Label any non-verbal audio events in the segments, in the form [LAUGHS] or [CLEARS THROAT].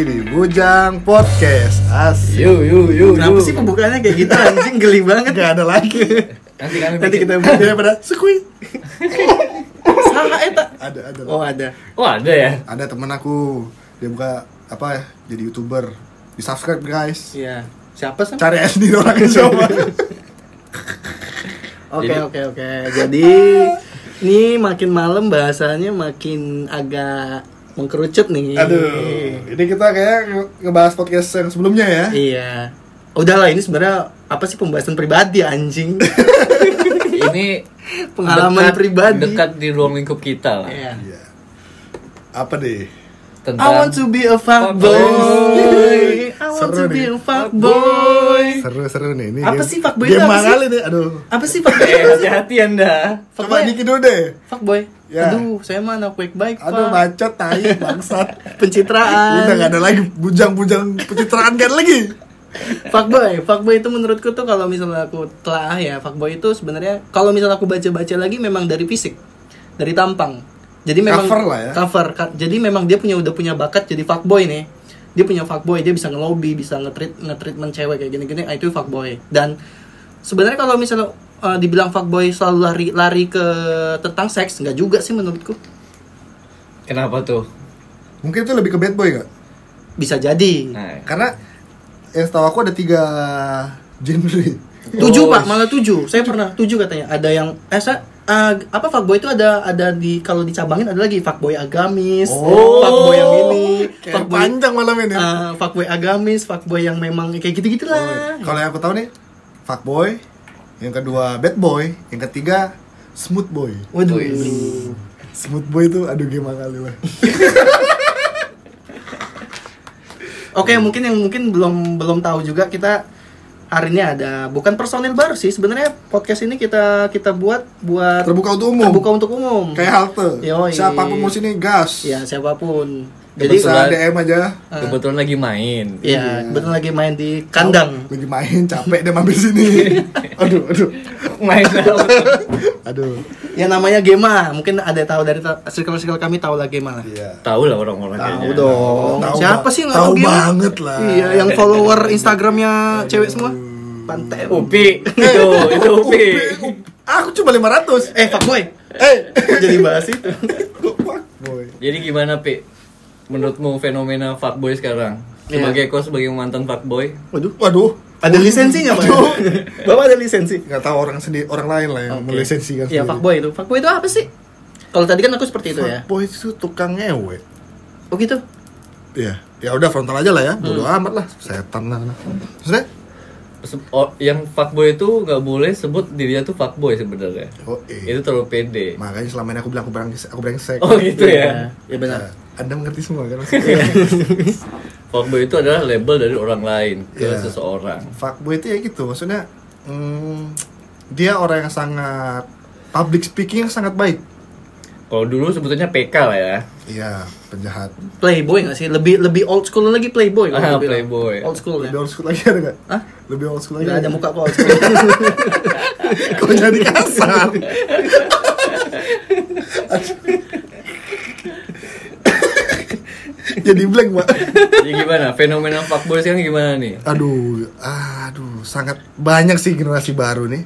di Bujang Podcast Asik Yuk, yuk, yuk. Kenapa yuk. sih pembukaannya kayak gitu anjing geli banget. Gak ada lagi Nanti kami Nanti bikin- kita Dia pada sekui salah eta. Ada, ada Oh, ada. Oh ada ya. Ada temen aku Dia buka, apa ya, jadi youtuber Di subscribe guys Iya. Siapa sih? Cari sendiri orangnya coba [LAUGHS] Oke, oke, oke. Jadi ini makin malam bahasanya makin agak mengkerucut nih. Aduh Ini kita kayak nge- ngebahas podcast yang sebelumnya ya Iya. Udahlah ini sebenarnya apa sih pembahasan pribadi anjing? [LAUGHS] Ini Pengalaman dekat- pribadi. dekat di ruang lingkup kita lah. Iya. Iya Apa deh? I Tentang want to be a fuckboy. I want Seru to be nih. a fuckboy. Seru-seru nih ini Apa game- sih fuckboy Game itu apa sih? kali nih, aduh Apa sih fuckboy? Eh, hati-hati anda. Coba Fuckboy. dikit dulu deh Fuckboy. Ya. Aduh, saya mah anak baik-baik, Aduh Pak. bacot, tai, bangsat [LAUGHS] Pencitraan. Udah gak ada lagi bujang-bujang pencitraan ada lagi fuckboy, fuckboy itu menurutku tuh kalau misalnya aku telah ya, fuckboy itu sebenarnya kalau misalnya aku baca-baca lagi memang dari fisik, dari tampang. Jadi memang Cover lah ya. Cover. Ka- Jadi memang dia punya udah punya bakat jadi fuckboy nih. Dia punya fuckboy, dia bisa ngelobi, bisa ngetreat ngetreatment cewek kayak gini-gini, ah, itu fuckboy. Dan sebenarnya kalau misalnya uh, dibilang fuckboy selalu lari lari ke tentang seks, nggak juga sih menurutku. Kenapa tuh? Mungkin itu lebih ke bad boy gak? Bisa jadi. Nah, Karena yang setahu aku ada tiga genre Tujuh Oh, pak, malah tujuh. Saya pernah tujuh katanya. Ada yang eh saya, eh, apa fuckboy itu ada ada di kalau dicabangin ada lagi fuckboy agamis, Oh. fuckboy yang ini, Kayak fuckboy panjang malam ini eh, fuckboy agamis, fuckboy yang memang kayak gitu gitulah. Kalau yang aku tahu nih Fuckboy Yang kedua bad boy Yang ketiga smooth boy Waduh. Wih. Smooth boy itu aduh gimana kali lah [LAUGHS] Oke, mungkin yang mungkin belum belum tahu juga kita hari ini ada bukan personil baru sih sebenarnya podcast ini kita kita buat buat Terbuka untuk umum terbuka untuk umum. Kayak halte Yoi. Siapa pun mau sini gas Ya siapa pun. Jadi Kebetulan- DM aja kebetulan lagi main. ya betul lagi main di kandang. Lagi main capek dia mampir sini [LAUGHS] Aduh aduh Main? [LAUGHS] Aduh Ya namanya Gema, mungkin ada yang tahu dari ta- circle-circle kami tahu lah Gema lah. Iya Tahu lah orang-orang Tahu dong. Tahu Siapa ba- sih nggak tahu banget lah. Iya, yang follower [LAUGHS] Instagramnya cewek semua. Pantai. Upi, itu, itu Upi. Aku cuma 500 Eh, fuckboy. Eh Kok jadi bahas itu? Fuckboy Jadi gimana, Pi? Menurutmu fenomena fuckboy sekarang? Iya. Sebagai kau sebagai mantan fuckboy? Waduh. Waduh Ada lisensinya, Pak? Bapak ada lisensi? nggak tahu orang sendiri orang lain lah yang Oke. melisensikan Iya, fuckboy itu. Fuckboy itu apa sih? Kalau tadi kan aku seperti itu ya. Fuckboy itu tukang ngewe Oh gitu. Iya, ya udah frontal aja lah ya, Hmm. bodo amat lah, setan lah. Maksudnya? Oh, yang fuckboy itu nggak boleh sebut dirinya tuh fuckboy sebenarnya. Oh, iya. Itu terlalu pede. Makanya selama ini aku bilang aku brengsek, aku brengsek. Oh gitu ya. Iya, benar. Nah, anda mengerti semua kan? [LAUGHS] Iya. Fuckboy itu adalah label dari orang lain ke Iya. seseorang. Fuckboy itu ya gitu, maksudnya hmm, dia orang yang sangat public speaking yang sangat baik. Kalau dulu sebetulnya PK lah ya. Iya, penjahat. Playboy nggak sih? Lebih lebih old school lagi Playboy. kalau Ah, aku bilang. Playboy. Old school ya. Lebih old school lagi ada nggak? Hah? Lebih old school lagi. Nggak ada muka kok old school. Kok jadi kasar? [LAUGHS] jadi blank, Pak. Jadi gimana? Fenomena fuckboy sekarang gimana nih? Aduh, aduh, sangat banyak sih generasi baru nih.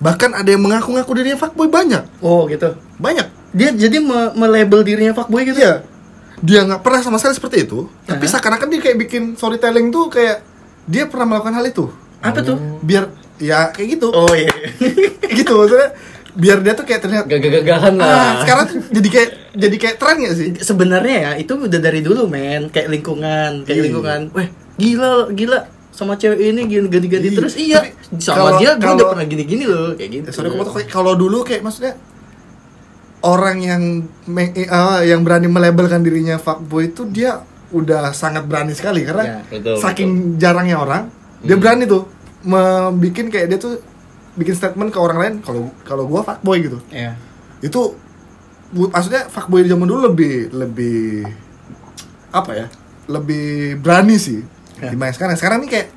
Bahkan ada yang mengaku-ngaku dirinya fuckboy banyak, oh gitu. banyak. Dia jadi me- melabel dirinya fuckboy gitu. Iya, dia nggak pernah sama sekali seperti itu. Tapi Aha. seakan-akan dia kayak bikin storytelling tuh kayak dia pernah melakukan hal itu. Apa tuh? Biar ya kayak gitu, Oh iya. [LAUGHS] gitu maksudnya. Biar dia tuh kayak terlihat. Gagah-gagahan lah. Ah, sekarang tuh jadi kayak jadi kayak tren gak sih? Sebenarnya ya itu udah dari dulu men, kayak lingkungan, kayak Iya. lingkungan. Weh, gila gila sama cewek ini gini ganti-ganti Iya. terus iya Tapi sama kalau- dia gue udah pernah gini-gini loh kayak gitu. Ya, sorry, kalau dulu kayak maksudnya orang yang me- eh, ah, yang berani melabelkan dirinya fuckboy itu dia udah sangat berani sekali karena Ya, betul, saking jarangnya orang dia Hmm. berani tuh membikin kayak dia tuh bikin statement ke orang lain kalau kalau gua fuckboy gitu Iya. itu maksudnya fuckboy di zaman dulu lebih lebih apa ya lebih berani sih Ya. dibanding sekarang sekarang nih kayak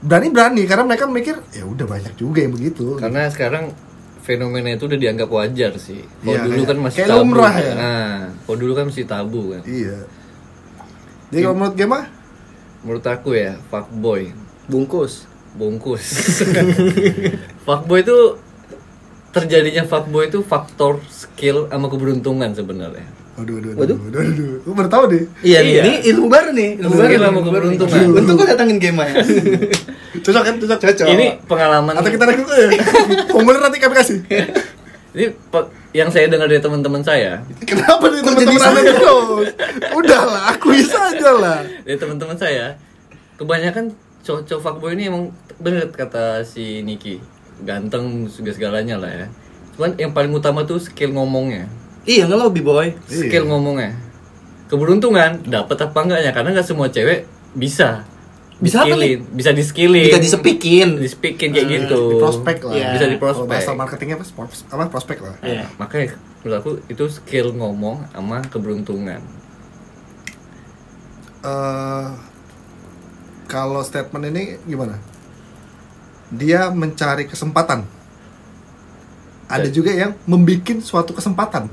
berani berani karena mereka mikir ya udah banyak juga yang begitu Karena sekarang fenomena itu udah dianggap wajar sih. Kalau Iya, dulu kayak- kan masih kayak tabu. lumrah kan. ya. Nah, kalau dulu kan masih tabu kan. iya Jadi kalau menurut Gema, Menurut aku ya, fuckboy Bungkus. bungkus. [LAUGHS] fuckboy itu terjadinya fuckboy itu faktor skill sama keberuntungan sebenarnya. Waduh, waduh, Waduh. waduh, waduh, waduh. Baru tahu deh. Iya, Iya. ini ilmu baru nih, ilmu baru. Sama ilmu keberuntungan. Untung kau datangin game [LAUGHS] ya. Cocok kan? Cocok. Cocok. Ini pengalaman Atau kita rekrut aja. [LAUGHS] Formulir nanti kami kasih. ini pe- yang saya dengar dari teman-teman saya, Kenapa Kok teman-teman anda [LAUGHS] terus? Udahlah, akui saja lah. dari teman-teman saya, kebanyakan cowok-cowok fuckboy ini emang bener kata si Niki, ganteng segala segalanya lah ya. Cuman yang paling utama tuh skill ngomongnya. Iya, ngelobi boy. skill ngomongnya keberuntungan dapat apa enggaknya karena nggak semua cewek bisa Bisa apa Di-skillin. bisa di skillin Jika disepikin. di speaking kayak gitu Di prospek lah. Iya. bisa di Kalau prospek bahasa marketingnya apa? Apa prospek lah. Iya. makanya menurut aku itu skill ngomong sama keberuntungan eh kalau statement ini gimana? Dia mencari kesempatan. Ada Ya. juga yang membuat suatu kesempatan.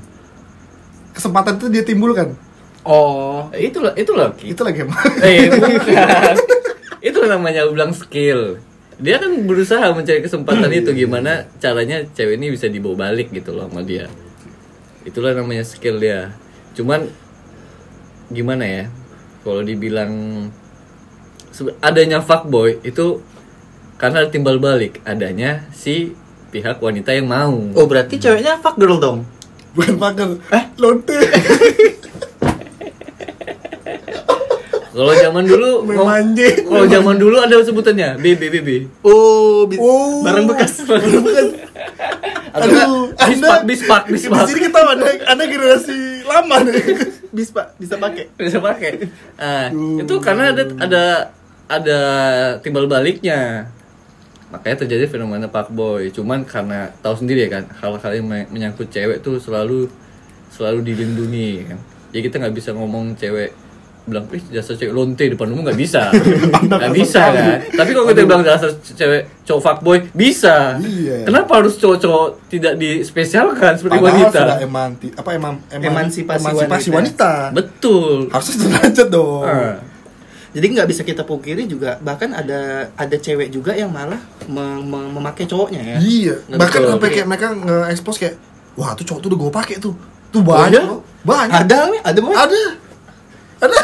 Kesempatan itu dia timbulkan. Oh. Itulah itulah Ki. Itu lagi eh bukan [LAUGHS] itulah namanya bilang skill dia kan berusaha mencari kesempatan itu gimana caranya cewek ini bisa dibawa balik gitu loh sama dia itulah namanya skill dia cuman gimana ya kalau dibilang adanya fuckboy itu karena timbal balik adanya si pihak wanita yang mau Oh, berarti ceweknya fuck girl dong. Bukan pagar. Eh? Lonte. [LAUGHS] kalau zaman dulu [LAUGHS] Memanje. kalau zaman dulu ada sebutannya bibi bibi Oh, bi- Oh. barang bekas. [LAUGHS] atau Aduh, nggak, bispak Anda- bispak Di bispak sini kita ada ada generasi lama nih. [LAUGHS] Bisa, bisa pakai. bisa pakai. Nah, Aduh. itu karena ada ada ada timbal baliknya. Makanya terjadi fenomena fuckboy. Cuman karena tahu sendiri ya kan, hal-hal yang me- menyangkut cewek tuh selalu selalu dilindungi kan. Jadi kita nggak bisa ngomong cewek bilang ih jasa cewek lonte depan umum nggak bisa [LAUGHS] nggak bisa kan tapi kalau kita bilang jasa cewek cowok fuckboy bisa Iya. kenapa harus cowok-cowok tidak dispesialkan seperti Padahal wanita sudah emanti apa emam, eman- Emansipasi emansipasi wanita. wanita. betul Harusnya sederajat dong. Ah. Jadi nggak bisa kita pungkiri juga bahkan ada ada cewek juga yang malah mem- mem- memakai cowoknya ya. Iya, Betul. bahkan sampai kayak mereka nge-expose kayak, wah tuh cowok tuh udah gue pakai tuh, tuh banyak iya? loh, banyak, Ada nih, ada boy. ada, ada,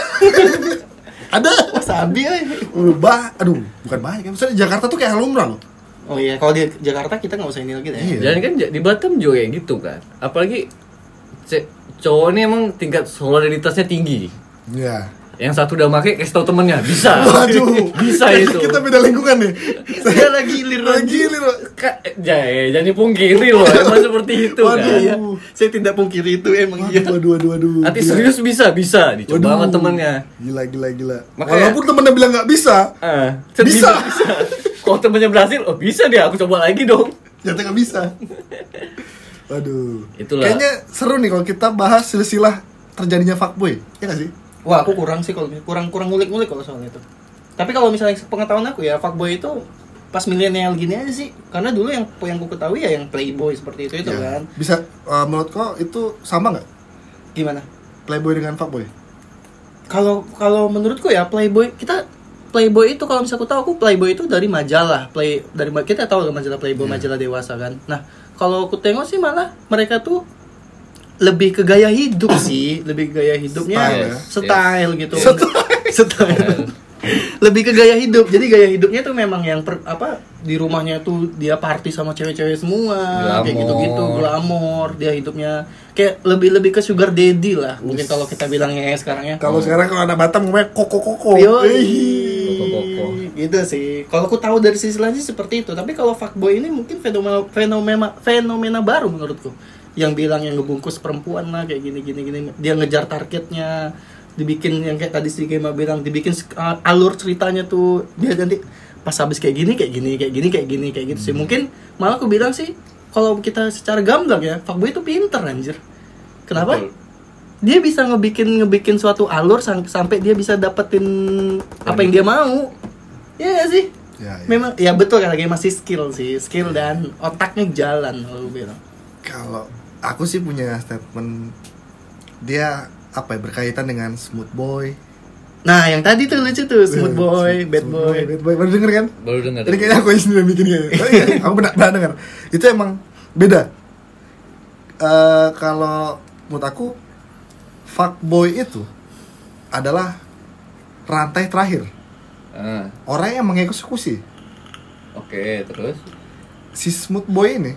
[LAUGHS] ada, Wah, sabi ya. Udah ba, aduh, bukan banyak, misalnya di Jakarta tuh kayak lumrah loh, Oh iya, kalau di Jakarta kita nggak usah ini lagi deh. Iya. Dan kan di Batam juga kayak gitu kan. Apalagi cowok ini emang tingkat solidaritasnya tinggi. Iya. Yang satu udah make kasih tau temennya bisa. Waduh, [LAUGHS] bisa itu. Kita beda lingkungan nih. Saya lagi ilir lagi nih Ka- Jaya, jangan dipungkiri loh, emang [LAUGHS] seperti itu Waduh. kan. Iya, saya tidak pungkiri itu emang iya. Waduh, waduh, waduh. Nanti Gila. serius bisa, bisa. Dicoba Waduh. sama temennya. Gila, gila, gila. Makanya- Walaupun temennya bilang nggak bisa, Ah, Bisa. bisa. Kalau temennya berhasil, oh bisa deh, aku coba lagi dong. ternyata nggak bisa. Waduh. Itulah. Kayaknya seru nih kalau kita bahas silsilah terjadinya fuckboy. Ya nggak sih? Wah, aku kurang sih kalau kurang kurang ngulik-ngulik kalau soal itu. Tapi kalau misalnya pengetahuan aku ya, fuckboy itu pas milenial gini aja sih. Karena dulu yang yang aku ketahui ya yang playboy seperti itu itu Ya. kan. Bisa uh, menurut kau itu sama nggak Gimana? playboy dengan fuckboy? Kalau kalau menurutku ya playboy kita Playboy itu kalau misalnya aku tahu aku Playboy itu dari majalah play dari kita tahu majalah Playboy Iya. majalah dewasa kan. Nah kalau aku tengok sih malah mereka tuh lebih ke gaya hidup sih, lebih ke gaya hidupnya Style ya. style gitu. Style. Style. Lebih ke gaya hidup. Jadi gaya hidupnya tuh memang yang per- apa di rumahnya tuh dia party sama cewek-cewek semua, kayak Glamor. gitu-gitu, glamor. Dia hidupnya kayak lebih lebih ke sugar daddy lah. Mungkin kalau kita bilangnya ya sekarang ya. Kalau sekarang kalau anak Batam ngomongnya koko koko. Gitu sih. Kalau aku tahu dari sisi lain sih seperti itu. Tapi kalau fuckboy ini mungkin fenomena fenomena fenomena baru menurutku. Yang bilang yang ngebungkus perempuan lah kayak gini gini gini. Dia ngejar targetnya. Dibikin yang kayak tadi si Kema bilang dibikin uh, alur ceritanya tuh dia nanti pas habis kayak gini kayak gini kayak gini kayak gini kayak gitu sih. Mungkin malah aku bilang sih kalau kita secara gamblang ya, fuckboy itu pinter anjir. Kenapa? Betul. dia bisa ngebikin ngebikin suatu alur sang- sampai dia bisa dapetin apa yang dia mau ya nggak sih Ya, ya. memang ya betul kan lagi masih skill sih skill dan otaknya jalan kalau bilang Kalau aku sih punya statement dia apa ya berkaitan dengan smooth boy, Nah, yang tadi tuh lucu tuh, smooth boy, bad Smooth boy. bad boy baru denger kan Baru dengar. Ini kayaknya aku yang sendiri bikin kayaknya. Ya, aku pernah, pernah denger. Itu emang beda. Eh kalau menurut aku fuckboy itu adalah rantai terakhir. Ah, Orang yang mengeksekusi. Oke, terus Si smooth boy ini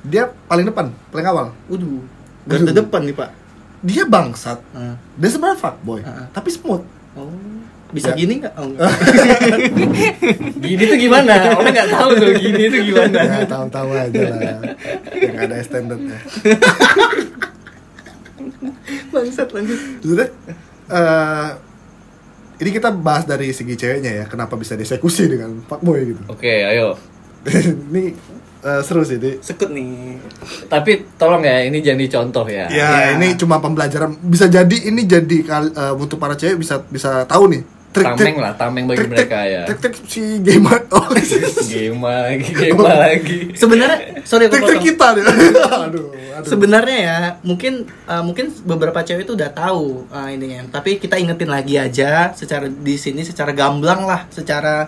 dia paling depan, paling awal. Waduh, garda depan nih, Pak. Dia bangsat. Ah. Dia sebenarnya fuckboy, Ah. tapi smooth. Oh, bisa Ya. gini nggak? Oh, enggak. [LAUGHS] gini tuh gimana? Orang nggak tahu tuh gini tuh gimana. Ya, tahu-tahu aja lah. Yang ada standarnya. [LAUGHS] Bangsat lanjut. Maksudnya, eh, ini kita bahas dari segi ceweknya ya, kenapa bisa dieksekusi dengan fuckboy gitu. Oke, ayo. [LAUGHS] ini eh, seru sih, Di. Sekut nih. Tapi tolong ya, ini jangan dicontoh ya. Ya, Ya. ini cuma pembelajaran. Bisa jadi ini jadi kal- eh, untuk para cewek bisa bisa tahu nih. Tameng lah, tameng bagi mereka ya. Trik-trik si gamer. Oh, [LAUGHS] Game lagi, game lagi. Sebenarnya, sorry aku trik-trik potong. kita nih. [LAUGHS] aduh, aduh. Sebenarnya ya, mungkin uh, mungkin beberapa cewek itu udah tahu uh, ininya. Tapi kita ingetin lagi aja secara di sini secara gamblang lah, secara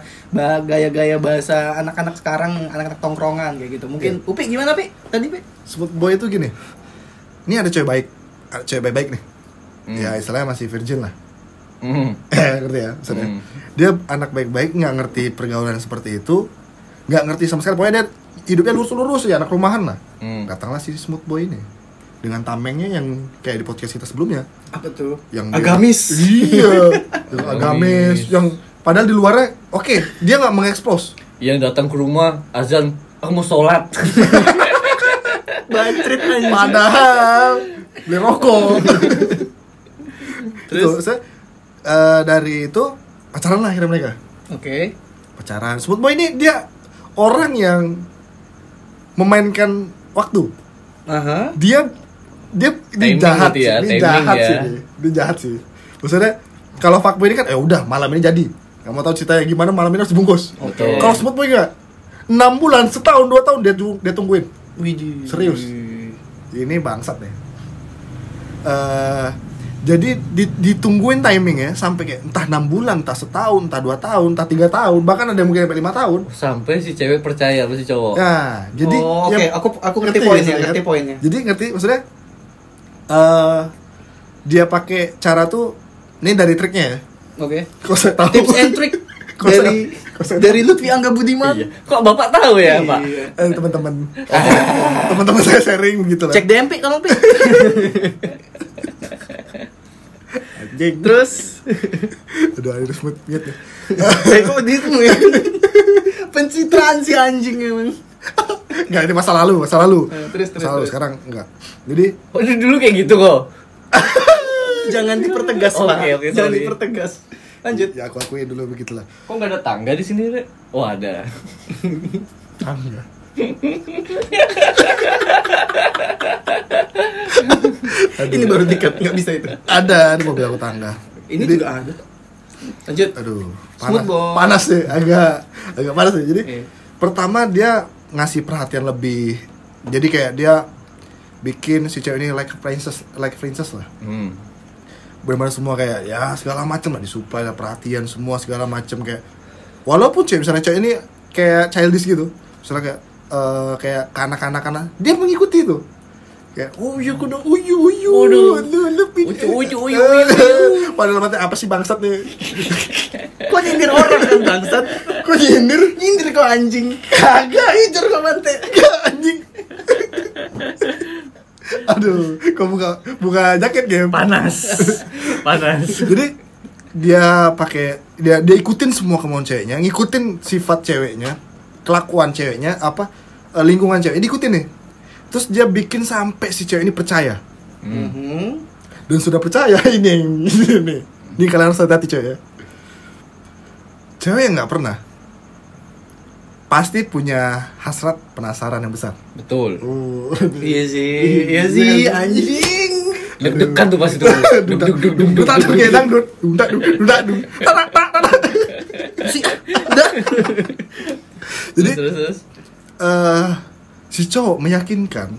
gaya-gaya bahasa anak-anak sekarang, anak-anak tongkrongan kayak gitu. Mungkin Upi gimana, Pi? Tadi, Pi? Smooth boy itu gini. Ini ada cewek baik. Ada cewek baik-baik nih. Hmm. Ya, istilahnya masih virgin lah. Eh, [CLEARS THROAT] ngerti ya maksudnya Hmm. dia anak baik-baik nggak ngerti pergaulan seperti itu nggak ngerti sama sekali pokoknya dia hidupnya lurus-lurus ya anak rumahan lah Hmm. datanglah si smooth boy ini dengan tamengnya yang kayak di podcast kita sebelumnya Apa tuh? yang dia- Agamis. iya [LAUGHS] yang agamis yang padahal di luarnya oke dia nggak mengekspos Yang datang ke rumah azan, aku mau sholat. [LAUGHS] Anjing. padahal beli rokok [LAUGHS] Terus? Terus eh, dari itu pacaran lah akhirnya mereka Oke. pacaran smooth boy ini dia orang yang memainkan waktu Aha. dia dia ini Timing jahat ya, sih, ini timing jahat ya. sih dia. dia jahat sih maksudnya kalau fuckboy ini kan eh udah malam ini jadi nggak mau tahu ceritanya gimana malam ini harus dibungkus Betul. kalau smooth boy enggak enam bulan setahun dua tahun dia dia tungguin Widih. Serius? ini bangsat deh Eh, jadi di- ditungguin timingnya sampai kayak entah enam bulan entah setahun entah dua tahun entah tiga tahun bahkan ada yang mungkin sampai lima tahun Sampai si cewek percaya lu si cowok. Nah, jadi oh, oke, yang- aku aku ngerti, ya, poinnya, maksudnya ngerti poinnya. Jadi ngerti maksudnya eh dia pakai cara tuh ini dari triknya ya. Oke. Kok saya tahu? Tips and trick dari [LAUGHS] kok saya dari Lutfi Angga Budiman. Iya. Kok bapak tahu ya, Pak? Iya. eh, teman-teman. [LAUGHS] teman-teman saya sharing begitu lah. Cek DMP tolong Pi. [LAUGHS] Anjing. Terus Udah ada smooth gitu. saya kok ya. Pencitraan si anjing emang. Enggak, ini masa lalu, masa lalu. Eh, terus, terus, masa lalu terus. sekarang enggak. Jadi Oh, dulu dulu kayak gitu kok. Jangan dipertegas, Oke, Pak. oke, Jangan dipertegas. Lanjut. ya aku akuin dulu begitulah. Kok nggak ada tangga di sini, Rek? Oh, ada. Tangga. [LAUGHS] Ini baru dikat, nggak bisa itu. Ada, ini mobil aku tangga. Ini Jadi- juga ada. Lanjut. Aduh, panas, panas deh, agak agak panas deh. Jadi Iya. pertama dia ngasih perhatian lebih. Jadi kayak dia bikin si cewek ini like a princess, like a princess lah. Hmm. Benar semua kayak ya segala macam lah disuplai lah perhatian semua segala macam kayak walaupun cewek misalnya cewek ini kayak childish gitu, misalnya kayak eh, kayak kanak-kanak dia mengikuti tuh. Kayak oh iya kudu uyu uyu Waduh. lu lu pi- Uyu, uyu, uyu, uyu. Padahal mati apa sih bangsat nih? [LAUGHS] Kok nyindir orang kan bangsat? Kok nyindir? Nyindir kok anjing. Kagak, Nyindir kok mante. Kagak anjing. [LAUGHS] Aduh, kok buka buka jaket game. Panas. Panas. [LAUGHS] Jadi dia pakai dia dia ikutin semua kemauan ceweknya, ngikutin sifat ceweknya, kelakuan ceweknya, apa eh, lingkungan cewek diikutin nih. Terus dia bikin sampai si cewek ini percaya. Hmm. Mhm. Dan sudah percaya ini ini. Ini kalian harus hati cewek ya. Cewek yang nggak pernah pasti punya hasrat penasaran yang besar. Betul. Oh. Iya sih, iya sih anjing. Deg-degan tuh pas itu. Deg deg deg deg deg. Dudak duk. Tadak tak tadak. Si udah. Jadi terus terus. Eh si cowok meyakinkan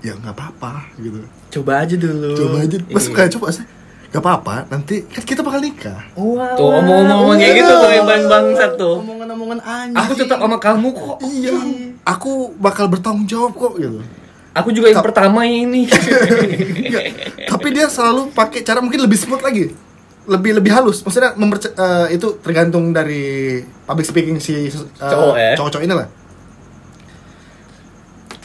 ya nggak apa-apa gitu. Coba aja dulu. Coba aja. Mas Iya. kayak coba sih. gak apa-apa nanti kan kita bakal nikah Wow. Tuh omong-omong kayak gitu tuh yang bang bangsat tuh. Omongan-omongan anjing. Aku tetap sama kamu kok. iya aku bakal bertanggung jawab kok gitu Aku juga yang Tap- pertama ini. Enggak. [LAUGHS] tapi dia selalu pakai cara mungkin lebih smooth lagi lebih lebih halus maksudnya eh, itu tergantung dari public speaking si eh, Cowok ya? cowok-cowok ini lah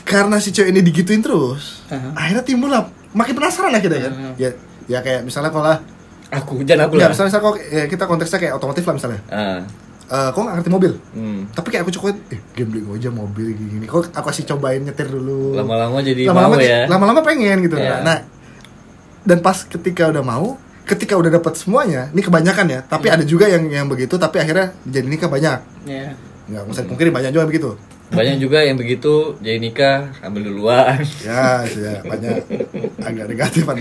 karena si cewek ini digituin terus Aha. akhirnya timbul lah makin penasaran lah kita kan Aha. ya ya kayak misalnya kalau lah aku jangan aku lah. misalnya, misalnya kalau ya, kita konteksnya kayak otomotif lah misalnya Ah. Eh, kok nggak ngerti mobil Hmm. tapi kayak aku cobain eh gambling aja mobil gini gini kok aku kasih cobain nyetir dulu Lama-lama jadi lama-lama mau ya. lama-lama pengen gitu Iya. nah dan pas ketika udah mau ketika udah dapat semuanya ini kebanyakan ya tapi Iya. ada juga yang yang begitu tapi akhirnya jadi nikah banyak Ya. nggak mungkin mungkin banyak juga begitu Banyak juga yang begitu jadi nikah ambil duluan. ya ya banyak agak negatif kan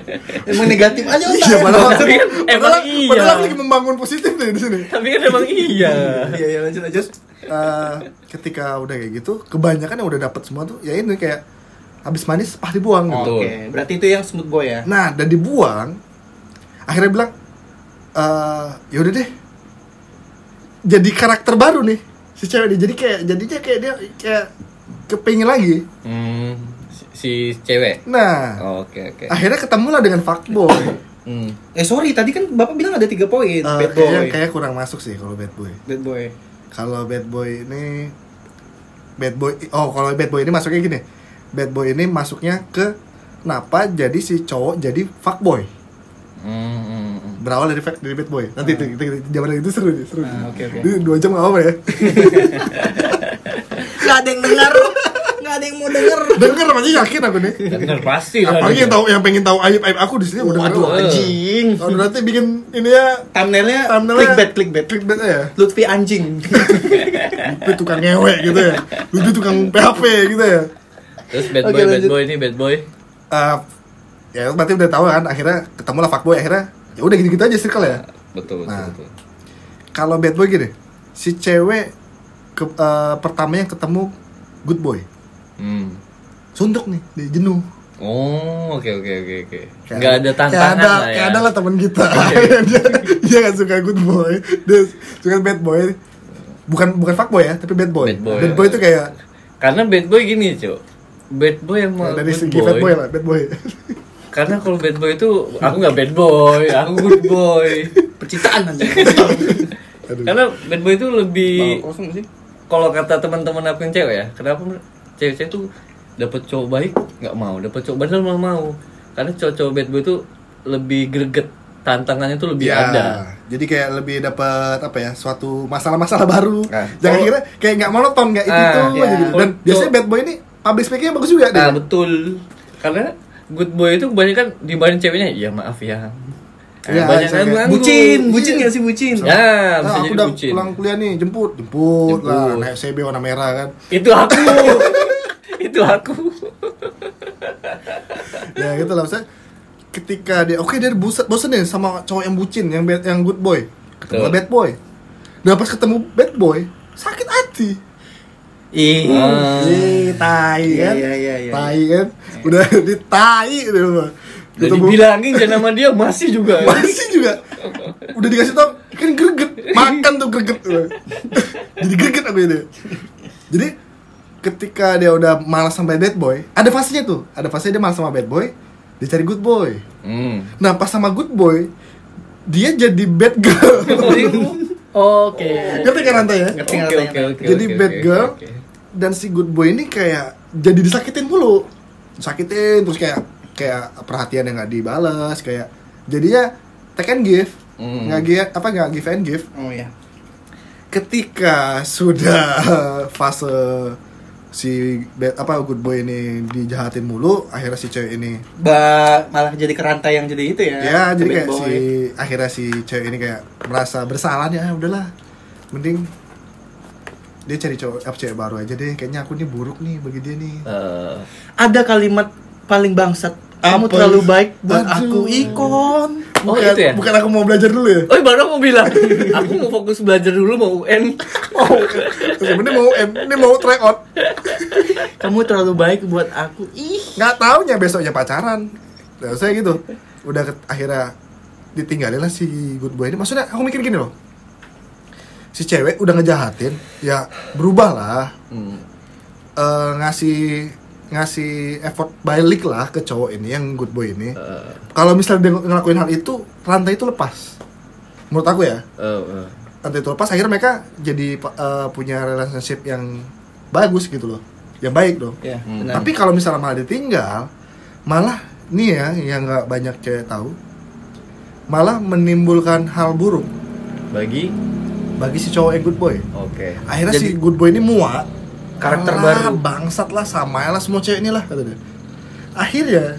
[LAUGHS] Emang negatif aja otak. iya padahal Tapi kan emang padahal, iya. padahal aku lagi membangun positif nih di sini Tapi kan emang iya. [LAUGHS] Iya, iya lanjut lanjut. Eh, ketika udah kayak gitu kebanyakan yang udah dapat semua tuh ya ini kayak habis manis pah dibuang gitu. Oke, berarti itu yang smooth boy ya. Nah, dan dibuang akhirnya bilang eh ya udah deh. Jadi karakter baru nih si cewek ini. Jadi kayak jadinya kayak dia kayak kepingin lagi. Hmm, si, si cewek. Nah, Oke, oke. akhirnya ketemulah dengan fuckboy. Hmm. Eh sorry, tadi kan bapak bilang ada tiga poin. Eh, bad boy. kayaknya kurang masuk sih kalau bad boy. Bad boy. Kalau bad boy ini bad boy oh kalau bad boy ini masuknya gini. Bad boy ini masuknya ke kenapa jadi si cowok jadi fuckboy. Hmm, hmm, hmm. Berawal dari fa- dari bad boy nanti itu, itu, itu zaman itu seru nih seru nih. Ah, oke, oke. Ini dua jam nggak apa ya [LAUGHS] Gak ada yang dengar. Gak ada yang mau denger. denger pasti yakin aku nih Bener pasti lah. apalagi yang tahu yang pengen tahu aib aib aku di sini udah Waduh denger. anjing. Oh, nanti bikin ini ya Thumbnailnya thumbnailnya clickbait clickbait. clickbait ya Lutfi anjing. itu tukang ngewe gitu ya itu tukang PHP gitu ya Terus bad Oke, boy, bad boy ini bad boy. Eh, ya berarti udah tahu kan akhirnya ketemu lah fuckboy akhirnya ya udah gitu gitu aja circle ya Betul, betul, Nah. betul. kalau bad boy gini si cewek ke, eh, pertamanya ketemu good boy Hmm. suntuk nih dia jenuh Oh, oke oke oke oke. Kayak- Enggak ada tantangan kayak ada, lah ya. Kayak ada lah teman kita. [LAUGHS] dia dia gak suka good boy, dia suka bad boy. Bukan bukan fuck boy ya, tapi bad boy. Bad boy. itu kayak Karena bad boy gini, Cuk. Bad boy sama ya, dari segi boy. bad boy lah, bad boy. [LAUGHS] Karena kalau bad boy itu aku nggak bad boy, aku good boy. Percintaan anjing. Aduh. Karena bad boy itu lebih Bawa kosong sih. kalau kata teman-teman aku yang cewek ya, kenapa cewek-cewek tuh dapat cowok baik nggak mau, dapat cowok bandel malah mau. Karena cowok-cowok bad boy itu lebih greget, tantangannya tuh lebih Ya, ada. Jadi kayak lebih dapat apa ya, suatu masalah-masalah baru. Nah, Jangan kira kayak nggak monoton nggak itu Ah, itu ya. aja gitu. Dan biasanya bad boy ini public speakingnya bagus juga Nah deh. betul, karena good boy itu kebanyakan dibanding ceweknya, ya maaf ya. Nah, Ya, banyak saya- yang nganggu. Bucin, bucin gak sih bucin? Ya, Nah, bisa aku jadi udah bucin. pulang kuliah nih, jemput, jemput, lah, Jemput. naik CB warna merah kan. Itu aku. [LAUGHS] itu aku. [LAUGHS] ya gitu lah maksudnya ketika dia oke dia bosen, bosen nih sama cowok yang bucin yang bad, yang good boy ketemu Betul. bad boy dan pas ketemu bad boy sakit hati Ih. Ah. Ih, tai Iya, kan iya, iya, iya. tai kan udah di tai gitu mah Udah ketemu dibilangin jangan sama dia masih juga. [LAUGHS] masih juga udah dikasih tau kan greget makan tuh greget [LAUGHS] jadi greget aku ini jadi ketika dia udah malas sama bad boy ada fasenya tuh ada fasenya dia malas sama bad boy dia cari good boy Hmm. Nah pas sama good boy Dia jadi bad girl [LAUGHS] Oke. Ngerti kan Ranta ya? Ngerti, ngerti, ngerti. Jadi oke, bad girl oke. Dan si good boy ini kayak Jadi disakitin mulu Sakitin terus kayak Kayak perhatian yang gak dibales Kayak Jadinya take and give Hmm. nggak give apa nggak give and give Oh ya. ketika sudah fase si bad, apa good boy ini dijahatin mulu akhirnya si cewek ini Ba malah jadi kerantai yang jadi itu ya. ya jadi kayak boy. si akhirnya si cewek ini kayak merasa bersalah ya udahlah mending dia cari cowok apa cewek baru aja deh kayaknya aku nih buruk nih bagi dia nih Eh, ada kalimat paling bangsat. Kamu Apa? terlalu baik buat Aduh. aku ikon. Oh, bukan, itu ya? bukan aku mau belajar dulu ya Oh baru mau bilang, [LAUGHS] aku mau fokus belajar dulu mau UN. [LAUGHS] mau sebenarnya mau em ini mau try out Kamu terlalu baik buat aku. Ih. nggak taunya besoknya pacaran nah, saya gitu udah ke- akhirnya ditinggalin lah si good boy ini maksudnya aku mikir gini loh si cewek udah ngejahatin ya berubah lah Hmm. Eh, ngasih ngasih effort balik lah ke cowok ini yang good boy ini. Eh, kalau misalnya dia ngelakuin hal itu rantai itu lepas. Menurut aku ya. Eh, eh. rantai itu lepas akhirnya mereka jadi eh, punya relationship yang bagus gitu loh. Yang baik dong. Ya Hmm. tapi kalau misalnya malah ditinggal malah nih ya yang nggak banyak cewek tahu malah menimbulkan hal buruk. Bagi bagi si cowok yang good boy. Oke. Akhirnya Jadi- si good boy ini muak. Karakter "Alah, baru." bangsat lah sama lah semua cewek ini lah kata dia. Akhirnya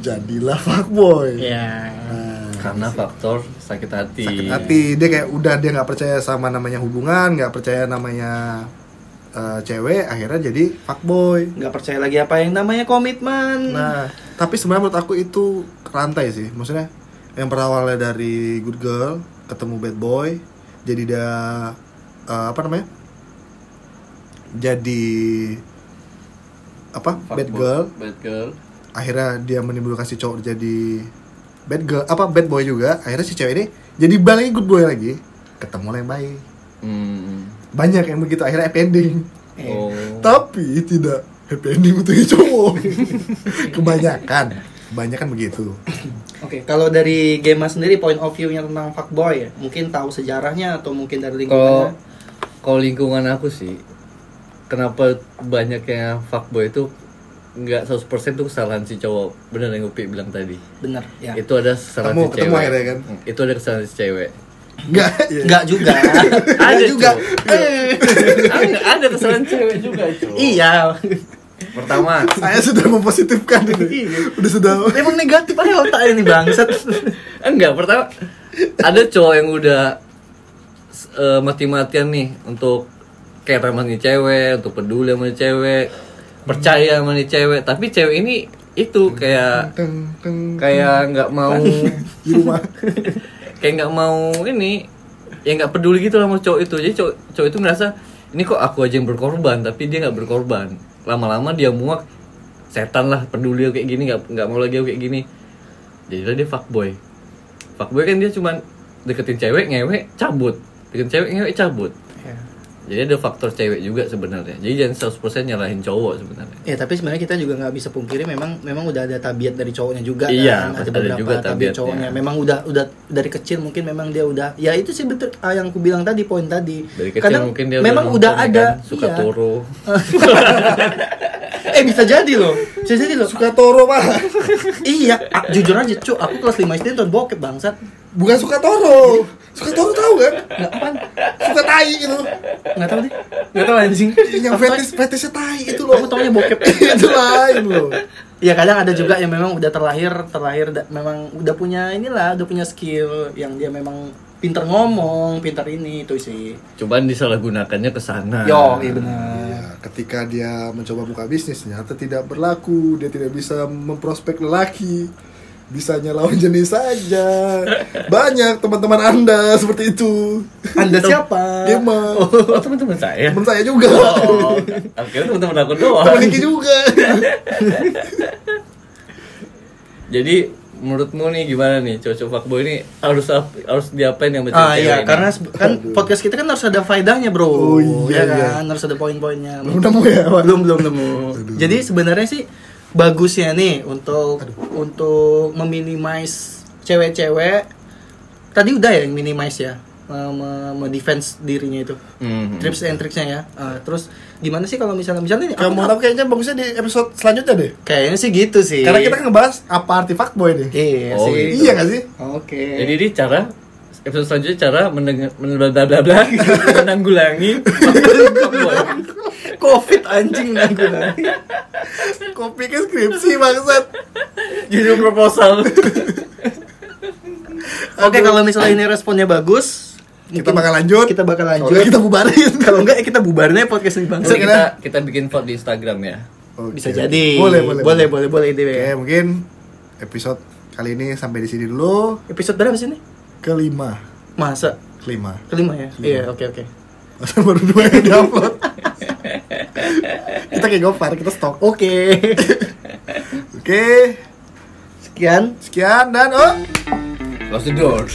jadilah fuckboy ya Nah, karena faktor sakit hati. Sakit hati. Dia kayak udah dia nggak percaya sama namanya hubungan nggak percaya namanya eh, cewek akhirnya jadi fuckboy nggak percaya lagi apa yang namanya komitmen. Nah tapi sebenarnya menurut aku itu rantai sih. Maksudnya yang berawalnya dari good girl ketemu bad boy jadi dia eh, apa namanya? Jadi apa? Bad girl. Bad girl. Akhirnya dia menimbulkan si cowok jadi bad girl apa? Bad boy juga. Akhirnya si cewek ini jadi balik good boy lagi. Ketemu lah yang baik. Hmm. banyak yang begitu akhirnya happy ending. Oh. Tapi tidak happy ending untuk cowok. [LAUGHS] Kebanyakan kebanyakan begitu [CLEARS THROAT] Oke, kalau dari Gema sendiri point of view-nya tentang fuckboy ya, mungkin tahu sejarahnya atau mungkin dari lingkungannya. kalau lingkungan aku sih kenapa banyaknya fuckboy itu nggak 100% tuh kesalahan si cowok bener yang Upi bilang tadi Bener, ya. itu ada kesalahan Ketemu- si ketemu cewek akhirnya kan? Itu ada kesalahan si cewek enggak ya. Enggak juga. [LAUGHS] ada juga. juga ada, ada kesalahan cewek juga cuy iya. Pertama [LAUGHS] saya sudah mempositifkan ini. Udah sudah. Emang negatif aja otak ini bangsat. [LAUGHS] enggak pertama ada cowok yang udah eh, mati-matian nih untuk kayak sama nih cewek untuk peduli sama nih cewek percaya sama nih cewek. Tapi cewek ini itu kayak kayak nggak mau di rumah. [LAUGHS] kayak nggak mau ini ya nggak peduli gitu sama cowok itu. Jadi cowok, cowok itu ngerasa ini kok aku aja yang berkorban tapi dia nggak berkorban lama-lama dia muak setan lah peduli kayak gini nggak nggak mau lagi kayak gini. Jadilah dia fuckboy. Fuckboy kan dia cuman deketin cewek ngewek cabut. Deketin cewek ngewek cabut jadi ada faktor cewek juga sebenarnya jadi jangan 100% nyalahin cowok sebenarnya Ya tapi sebenarnya kita juga nggak bisa pungkiri memang memang udah ada tabiat dari cowoknya juga Iya, kan. ada beberapa juga tabiat tabiatnya. cowoknya. Memang udah udah dari kecil mungkin memang dia udah ya itu sih betul ah, yang aku bilang tadi poin tadi. dari kecil Kadang mungkin dia memang nonton udah ya ada kan, suka iya. toro [LAUGHS] eh bisa jadi loh. Bisa jadi loh. suka toro mah iya, jujur aja, cu, aku kelas 5 SD nonton bokep bangsat. bukan suka toro suka toro tahu kan Nggak apaan? suka tai gitu Nggak tahu deh. Nggak tahu anjing. yang Aku tau- fetis fetisnya tai itu Aku loh taunya bokep. itu lain loh Iya kadang ada juga yang memang udah terlahir terlahir da- memang udah punya inilah udah punya skill yang dia memang pinter ngomong pinter ini itu sih. Cuman disalahgunakannya ke sana. Yo iya benar. Ya, ketika dia mencoba buka bisnis ternyata tidak berlaku. Dia tidak bisa memprospek lelaki. Bisanya lawan jenis saja. [LAUGHS] Banyak teman-teman anda seperti itu. Anda siapa? Gema. Oh teman-teman saya? Teman saya juga. Oh akhirnya teman-teman aku doang. Teman Niki juga. [LAUGHS] Jadi menurutmu nih gimana nih? Cocok fuckboy ini harus harus diapain yang ah iya ini? karena kan podcast kita kan harus ada faedahnya bro. Oh, iya, ya iya. kan? Harus ada poin-poinnya. Belum nemu ya Pak? belum belum nemu. Jadi sebenarnya sih bagusnya nih untuk untuk meminimize cewek-cewek. Tadi udah ya yang minimize ya me- me- me-defense dirinya itu. Mhm. tips and tricksnya ya. Ah, terus gimana sih kalau misalnya misalnya nih Kalau aku- mau tahu kayaknya bagusnya di episode selanjutnya deh. Kayaknya sih gitu sih. Karena kita kan ngebahas apa arti fuckboy nih. Oh, iya sih. gitu. iya gak sih? Oke. Jadi ini cara episode selanjutnya cara mendengar [LAUGHS] menanggulangi menanggulangi [LAUGHS] covid anjing nanggulangi kopi ke skripsi bangsat. Judul proposal. Oke kalau misalnya ini responnya bagus kita bakal lanjut kita bakal Kalau lanjut kita bubarin [LAUGHS] kalau enggak ya kita bubarin aja podcast ini bangsa kita kita bikin vote di Instagram ya Oke. bisa jadi boleh boleh boleh boleh boleh itu Oke, ya mungkin episode kali ini sampai di sini dulu. episode berapa sih ini Kelima, masa kelima. kelima ya Kelima. iya oke oke Masa baru dua yang diupload. [LAUGHS] kita kayak gopar, kita stok. oke [LAUGHS] Oke, sekian sekian dan oh. Close the door.